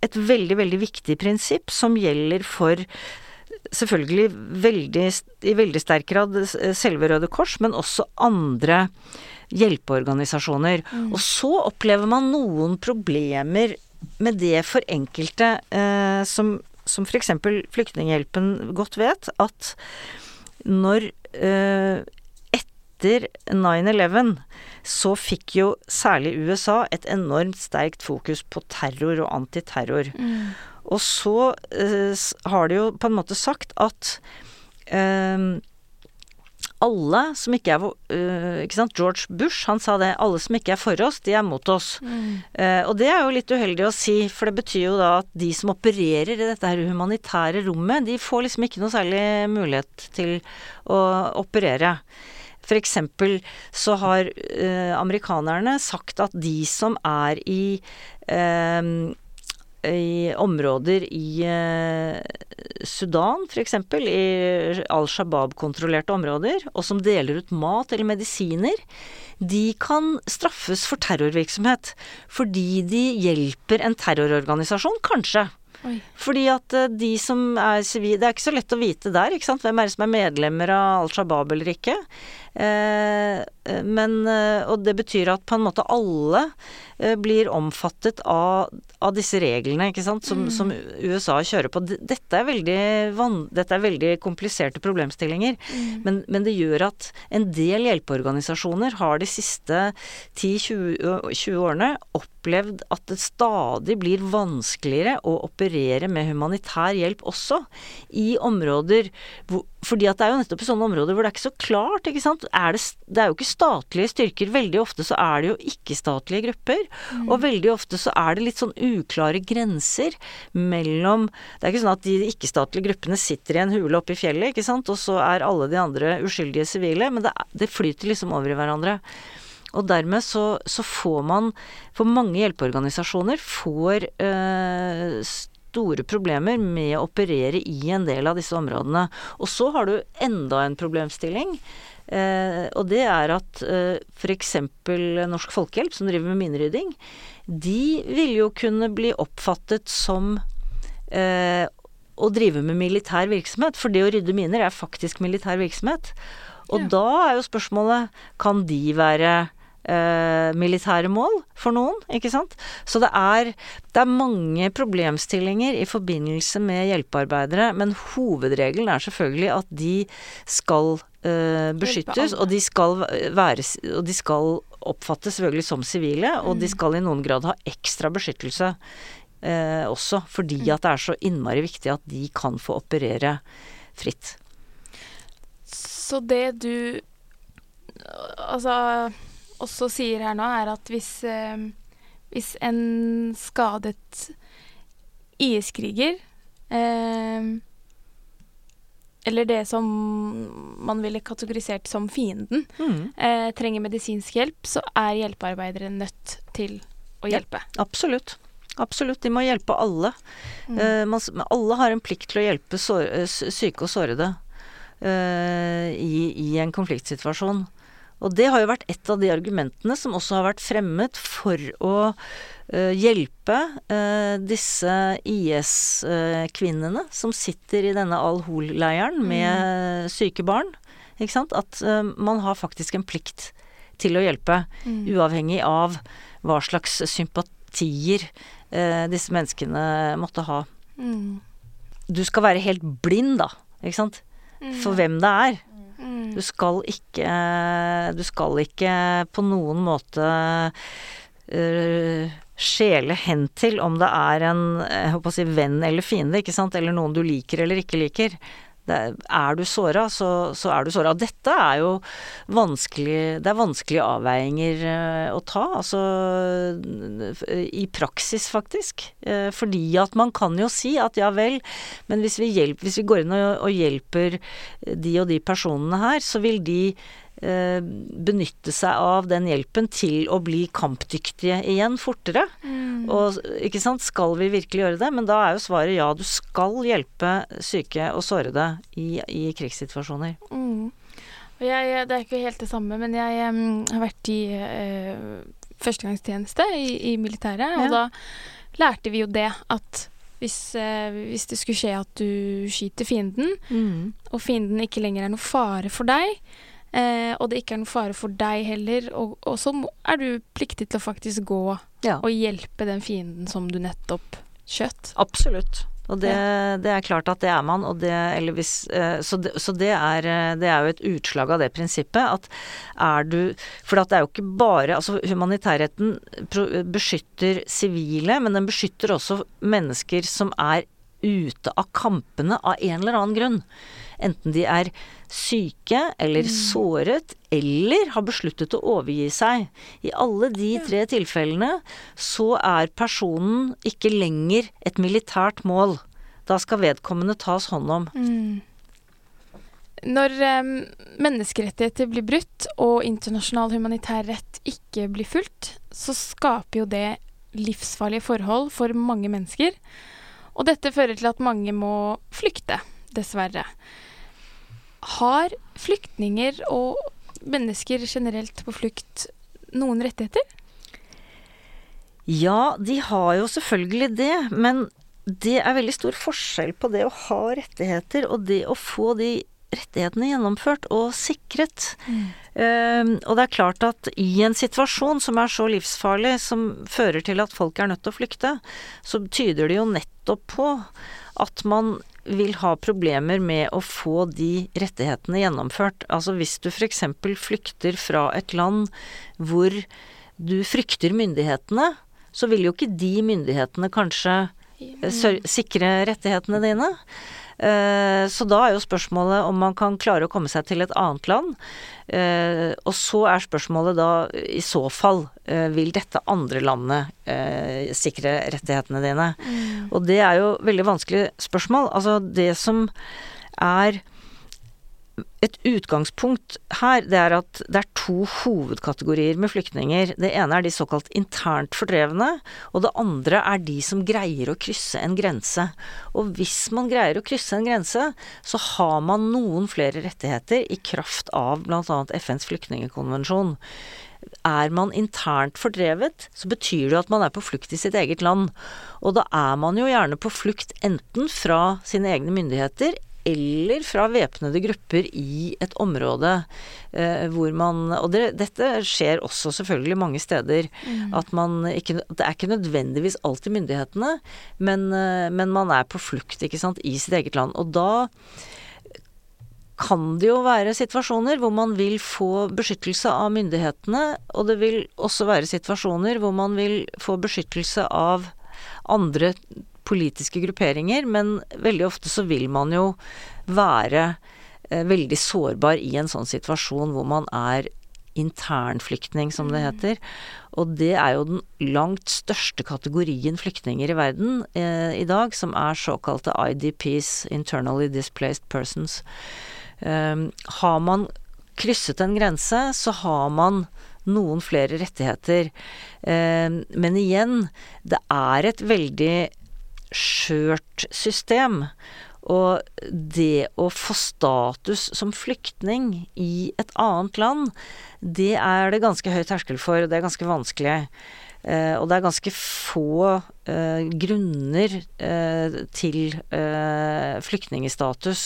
et veldig, veldig viktig prinsipp som gjelder for selvfølgelig veldig, i veldig sterk grad selve Røde Kors, men også andre hjelpeorganisasjoner. Mm. Og så opplever man noen problemer med det for enkelte, eh, som, som f.eks. Flyktninghjelpen godt vet, at når eh, etter 9-11 så fikk jo særlig USA et enormt sterkt fokus på terror og antiterror. Mm. Og så eh, har de jo på en måte sagt at eh, alle som ikke er uh, Ikke sant, George Bush, han sa det. Alle som ikke er for oss, de er mot oss. Mm. Uh, og det er jo litt uheldig å si, for det betyr jo da at de som opererer i dette her humanitære rommet, de får liksom ikke noe særlig mulighet til å operere. For eksempel så har uh, amerikanerne sagt at de som er i i områder i eh, Sudan f.eks., i Al Shabaab-kontrollerte områder, og som deler ut mat eller medisiner, de kan straffes for terrorvirksomhet. Fordi de hjelper en terrororganisasjon, kanskje. Oi. Fordi at eh, de som er sivile Det er ikke så lett å vite der, ikke sant. Hvem er det som er medlemmer av Al Shabaab eller ikke. Eh, eh men Og det betyr at på en måte alle Eh, blir omfattet av, av disse reglene ikke sant, som, mm. som, USA kjører på. Dette er veldig, dette er veldig kompliserte problemstillinger, mm. men, men, det gjør at en del hjelpeorganisasjoner har de siste 10-20 årene opplevd at det stadig blir vanskeligere å operere med humanitær hjelp også, i områder hvor fordi at det er jo nettopp i sånne områder hvor det er ikke så klart, ikke sant. Er det, det, er jo ikke statlige styrker. Veldig ofte så er det jo ikke-statlige grupper. Mm. Og veldig ofte så er det litt sånn uklare grenser mellom Det er ikke sånn at de ikke-statlige gruppene sitter i en hule oppe i fjellet, ikke sant, og så er alle de andre uskyldige sivile, men det, det flyter liksom over i hverandre. Og dermed så, så får man For mange hjelpeorganisasjoner får eh, store problemer med å operere i en del av disse områdene. Og så har du enda en problemstilling. Eh, og det er at eh, f.eks. Norsk Folkehjelp, som driver med minerydding, de vil jo kunne bli oppfattet som eh, å drive med militær virksomhet. For det å rydde miner er faktisk militær virksomhet. Og Ja. da er jo spørsmålet kan de være eh, militære mål for noen, ikke sant? Så det er, det er mange problemstillinger i forbindelse med hjelpearbeidere, men hovedregelen er selvfølgelig at de skal eh, beskyttes, og de skal være Og de skal oppfattes selvfølgelig som sivile, og de skal i noen grad ha ekstra beskyttelse eh, også, fordi at det er så innmari viktig at de kan få operere fritt. Så det du altså også sier her nå, er at hvis, eh, hvis en skadet IS-kriger eh, eller det som man ville kategorisert som fienden, Mm, eh, trenger medisinsk hjelp, så er hjelpearbeidere nødt til å Ja. hjelpe. absolutt. Absolutt. De må hjelpe alle. Eh, man, men alle har en plikt til å hjelpe sår, eh, syke og sårede eh, i, i en konfliktsituasjon. Og det har jo vært et av de argumentene som også har vært fremmet for å uh, hjelpe uh, disse IS-kvinnene som sitter i denne Al-Hol-leiren med syke barn. Ikke sant? At uh, man har faktisk en plikt til å hjelpe, uavhengig av hva slags sympatier eh, disse menneskene måtte ha. Mm. Du skal være helt blind, da, ikke sant? For hvem det er. Mm. Du skal ikke Du skal ikke på noen måte uh, skjele hen til om det er en jeg håper å si, venn eller fiende, ikke sant? Eller noen du liker eller ikke liker. Det, er du såra, så, så er du såra. Dette er jo vanskelig Det er vanskelige avveininger eh, å ta, altså i praksis, faktisk. Eh, fordi at man kan jo si at ja vel, men hvis vi, hjelper, hvis vi går inn og, og hjelper de og de personene her, så vil de benytte seg av den hjelpen til å bli kampdyktige igjen fortere. Og ikke sant, skal vi virkelig gjøre det? Men da er jo svaret ja, du skal hjelpe syke og sårede i, i krigssituasjoner. Mm. Og jeg, det er ikke helt det samme, men jeg em, har vært i eh, førstegangstjeneste i, i militæret, og Ja. da lærte vi jo det at hvis, eh, hvis det skulle skje at du skyter fienden, og fienden ikke lenger er noe fare for deg, eh, og det ikke er noen fare for deg heller, og, og så er du pliktig til å faktisk gå Ja, og hjelpe den fienden som du nettopp skjøt. absolutt. Og det, det er klart at det er man, og det, eller hvis, eh, så, det, så det, er, eh, det er jo et utslag av det prinsippet at er du For det er jo ikke bare Altså humanitærretten beskytter sivile, men den beskytter også mennesker som er ute av kampene av en eller annen grunn. Enten de er syke eller såret eller har besluttet å overgi seg. I alle de tre tilfellene så er personen ikke lenger et militært mål. Da skal vedkommende tas hånd om. Når eh, menneskerettigheter blir brutt og internasjonal humanitær rett ikke blir fulgt, så skaper jo det livsfarlige forhold for mange mennesker. Og dette fører til at mange må flykte, dessverre. Har flyktninger og mennesker generelt på flukt noen rettigheter? Ja, de har jo selvfølgelig det, men det er veldig stor forskjell på det å ha rettigheter og det å få de rettighetene gjennomført og sikret. Um, og det er klart at i en situasjon som er så livsfarlig, som fører til at folk er nødt til å flykte, så tyder det jo nettopp på at man vil ha problemer med å få de rettighetene gjennomført. Altså hvis du f.eks. flykter fra et land hvor du frykter myndighetene, så vil jo ikke de myndighetene kanskje sikre rettighetene dine. Eh, Så da er jo spørsmålet om man kan klare å komme seg til et annet land. Eh, Og så er spørsmålet da i så fall eh, vil dette andre landet sikre rettighetene dine. Og det er jo veldig vanskelig spørsmål. Altså det som er et utgangspunkt her, det er at det er to hovedkategorier med flyktninger. Det ene er de såkalt internt fordrevne, og det andre er de som greier å krysse en grense. Og hvis man greier å krysse en grense, så har man noen flere rettigheter i kraft av bl.a. FNs flyktningekonvensjon. Er man internt fordrevet, så betyr det at man er på flukt i sitt eget land. Og da er man jo gjerne på flukt enten fra sine egne myndigheter eller fra væpnede grupper i et område eh, hvor man Og det, dette skjer også selvfølgelig mange steder. Mm. At man ikke Det er ikke nødvendigvis alltid myndighetene, men, eh, men man er på flukt, ikke sant, i sitt eget land. Og da kan det jo være situasjoner hvor man vil få beskyttelse av myndighetene, og det vil også være situasjoner hvor man vil få beskyttelse av andre politiske grupperinger, men veldig ofte så vil man jo være eh, veldig sårbar i en sånn situasjon hvor man er internflyktning, som det mm. heter. Og det er jo den langt største kategorien flyktninger i verden eh, i dag, som er såkalte IDPs, Internally Displaced Persons. Eh, har man krysset en grense, så har man noen flere rettigheter. Eh, men igjen, det er et veldig skjørt system. Og det å få status som flyktning i et annet land, det er det ganske høy terskel for. Det er ganske vanskelig. Eh, og det er ganske få eh, grunner eh, til flyktningestatus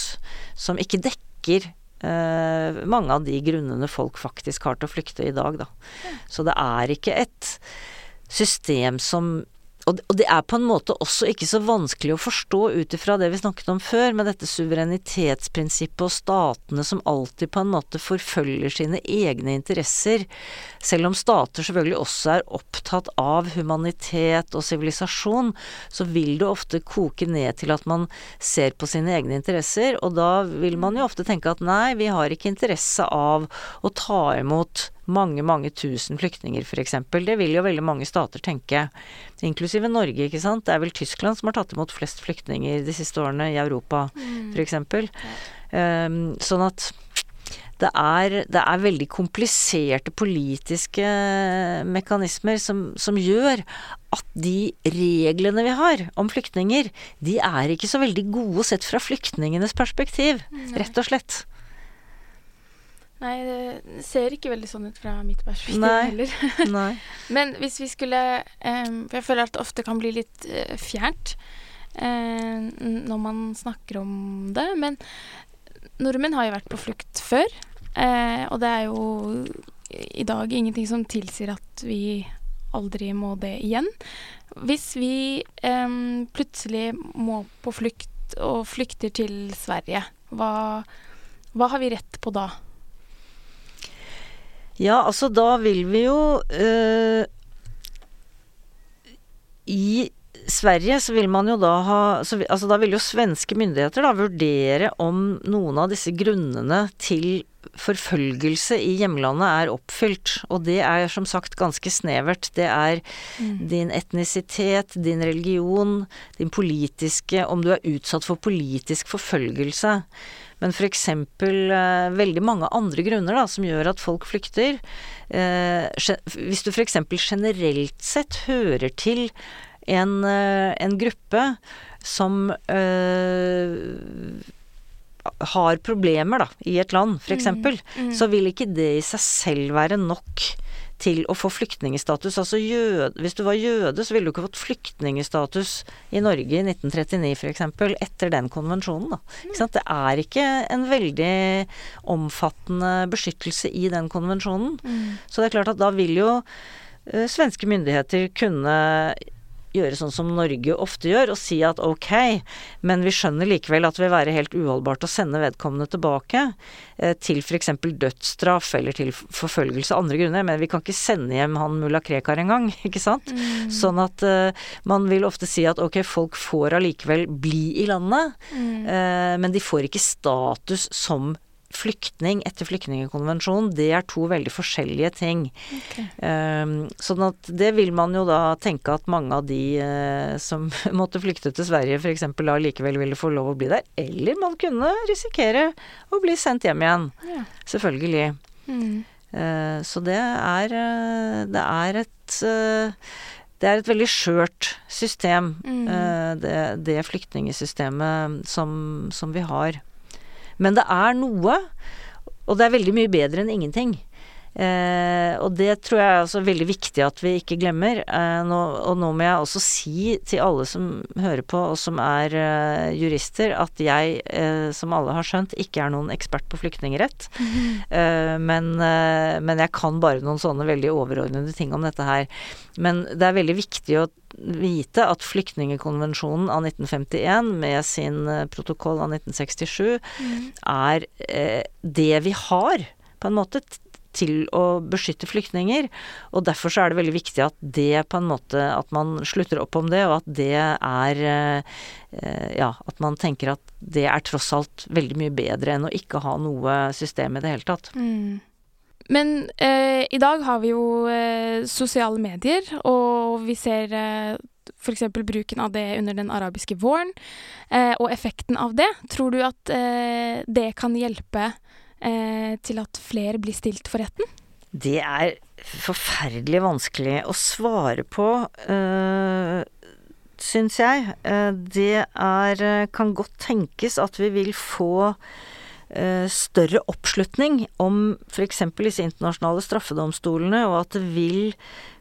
som ikke dekker mange av de grunnene folk faktisk har til å flykte i dag, da. Så det er ikke et system som og, det er på en måte også ikke så vanskelig å forstå ut ifra det vi snakket om før, med dette suverenitetsprinsippet og statene som alltid på en måte forfølger sine egne interesser. Selv om stater selvfølgelig også er opptatt av humanitet og sivilisasjon, så vil det ofte koke ned til at man ser på sine egne interesser, og da vil man jo ofte tenke at nei, vi har ikke interesse av å ta imot mange, mange tusen flyktninger, f.eks. Det vil jo veldig mange stater tenke, inklusive Norge, ikke sant. Det er vel Tyskland som har tatt imot flest flyktninger de siste årene i Europa, mm. f.eks. Um, sånn at det er, det er, veldig kompliserte politiske mekanismer som, som, gjør at de reglene vi har om flyktninger, de er ikke så veldig gode sett fra flyktningenes perspektiv, rett og slett. Nei, det ser ikke veldig sånn ut fra mitt perspektiv Nei. heller. [LAUGHS] [LAUGHS] Nei. Men hvis vi skulle um, For jeg føler at det ofte kan bli litt uh, fjernt uh, når man snakker om det. Men nordmenn har jo vært på flukt før. Uh, og det er jo i dag ingenting som tilsier at vi aldri må det igjen. Hvis vi um, plutselig må på flukt og flykter til Sverige, hva, hva har vi rett på da? Ja, altså da vil vi jo øh, I Sverige så vil man jo da ha så, Altså da vil jo svenske myndigheter da vurdere om noen av disse grunnene til forfølgelse i hjemlandet er oppfylt. Og det er som sagt ganske snevert. Det er mm. din etnisitet, din religion, din politiske Om du er utsatt for politisk forfølgelse. Men f.eks. Eh, veldig mange andre grunner da, som gjør at folk flykter. Eh, hvis du f.eks. generelt sett hører til en, eh, en gruppe som har problemer da, i et land, f.eks., mm, mm. så vil ikke det i seg selv være nok til å få flyktningstatus. Altså jød, hvis du var jøde, så ville du ikke fått flyktningstatus i Norge i 1939 f.eks. etter den konvensjonen. Da. Det er ikke en veldig omfattende beskyttelse i den konvensjonen. Mm. Så det er klart at da vil jo uh, svenske myndigheter kunne gjøre sånn som Norge ofte gjør, og si at ok, men vi skjønner likevel at det vil være helt uholdbart å sende vedkommende tilbake eh, til f.eks. dødsstraff eller til forfølgelse av andre grunner, men vi kan ikke sende hjem han mulla Krekar engang, [LAUGHS] ikke sant? Mm. Sånn at eh, man vil ofte si at ok, folk får allikevel bli i landet, mm. eh, men de får ikke status som flyktning etter flyktningkonvensjonen, det er to veldig forskjellige ting. Okay. Um, sånn at det vil man jo da tenke at mange av de uh, som [LAUGHS] måtte flykte til Sverige f.eks. da likevel ville få lov å bli der. Eller man kunne risikere å bli sendt hjem igjen. Ja. Selvfølgelig. Mm. Uh, så det er, uh, det er et det er et veldig skjørt system, Mm. det, det flyktningsystemet som, som vi har. Men det er noe, og det er veldig mye bedre enn ingenting. Eh, og det tror jeg er også veldig viktig at vi ikke glemmer. Eh, nå, og nå må jeg også si til alle som hører på, og som er eh, jurister, at jeg, eh, som alle har skjønt, ikke er noen ekspert på flyktningrett. [LAUGHS] Eh, men, eh, men jeg kan bare noen sånne veldig overordnede ting om dette her. Men det er veldig viktig å vite at flyktningekonvensjonen av 1951 med sin protokoll av 1967 er det vi har, på en måte, til å beskytte flyktninger. Og derfor så er det veldig viktig at det på en måte At man slutter opp om det, og at det er Ja, at man tenker at det er tross alt veldig mye bedre enn å ikke ha noe system i det hele tatt. Mm. Men eh, i dag har vi jo eh, sosiale medier, og vi ser eh, f.eks. bruken av det under den arabiske våren, eh, og effekten av det. Tror du at eh, det kan hjelpe eh, til at flere blir stilt for retten? Det er forferdelig vanskelig å svare på, øh, syns jeg. Det er Kan godt tenkes at vi vil få større oppslutning om f.eks. disse internasjonale straffedomstolene, og at det vil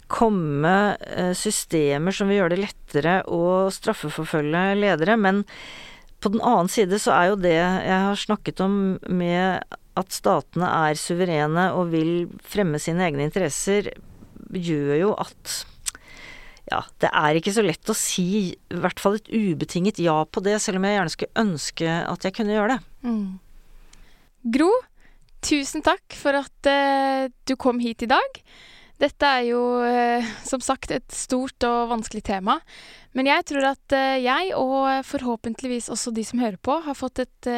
komme systemer som vil gjøre det lettere å straffeforfølge ledere. Men på den annen side så er jo det jeg har snakket om med at statene er suverene og vil fremme sine egne interesser, gjør jo at ja, det er ikke så lett å si i hvert fall et ubetinget ja på det, selv om jeg gjerne skulle ønske at jeg kunne gjøre det. Mm. Gro, tusen takk for at uh, du kom hit i dag. Dette er jo uh, som sagt et stort og vanskelig tema. Men jeg tror at uh, jeg, og forhåpentligvis også de som hører på, har fått et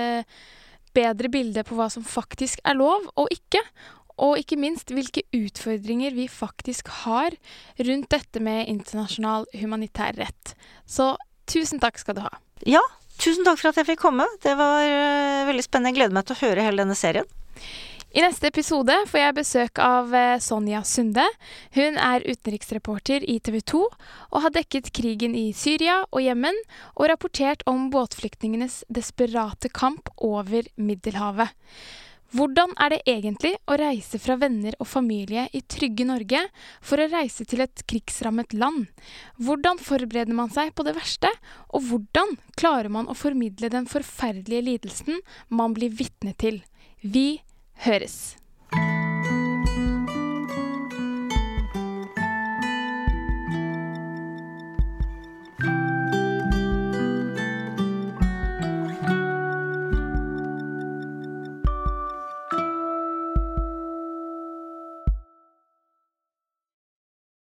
bedre bilde på hva som faktisk er lov og ikke. Og ikke minst hvilke utfordringer vi faktisk har rundt dette med internasjonal humanitær rett. Så tusen takk skal du ha. Ja, tusen takk for at jeg fikk komme. Det var uh, veldig spennende. Jeg gleder meg til å høre hele denne serien. I neste episode får jeg besøk av eh, Sonja Sunde. Hun er utenriksreporter i TV 2 og har dekket krigen i Syria og Jemen og rapportert om båtflyktningenes desperate kamp over Middelhavet. Hvordan er det egentlig å reise fra venner og familie i trygge Norge for å reise til et krigsrammet land? Hvordan forbereder man seg på det verste, og hvordan klarer man å formidle den forferdelige lidelsen man blir vitne til? Vi høres.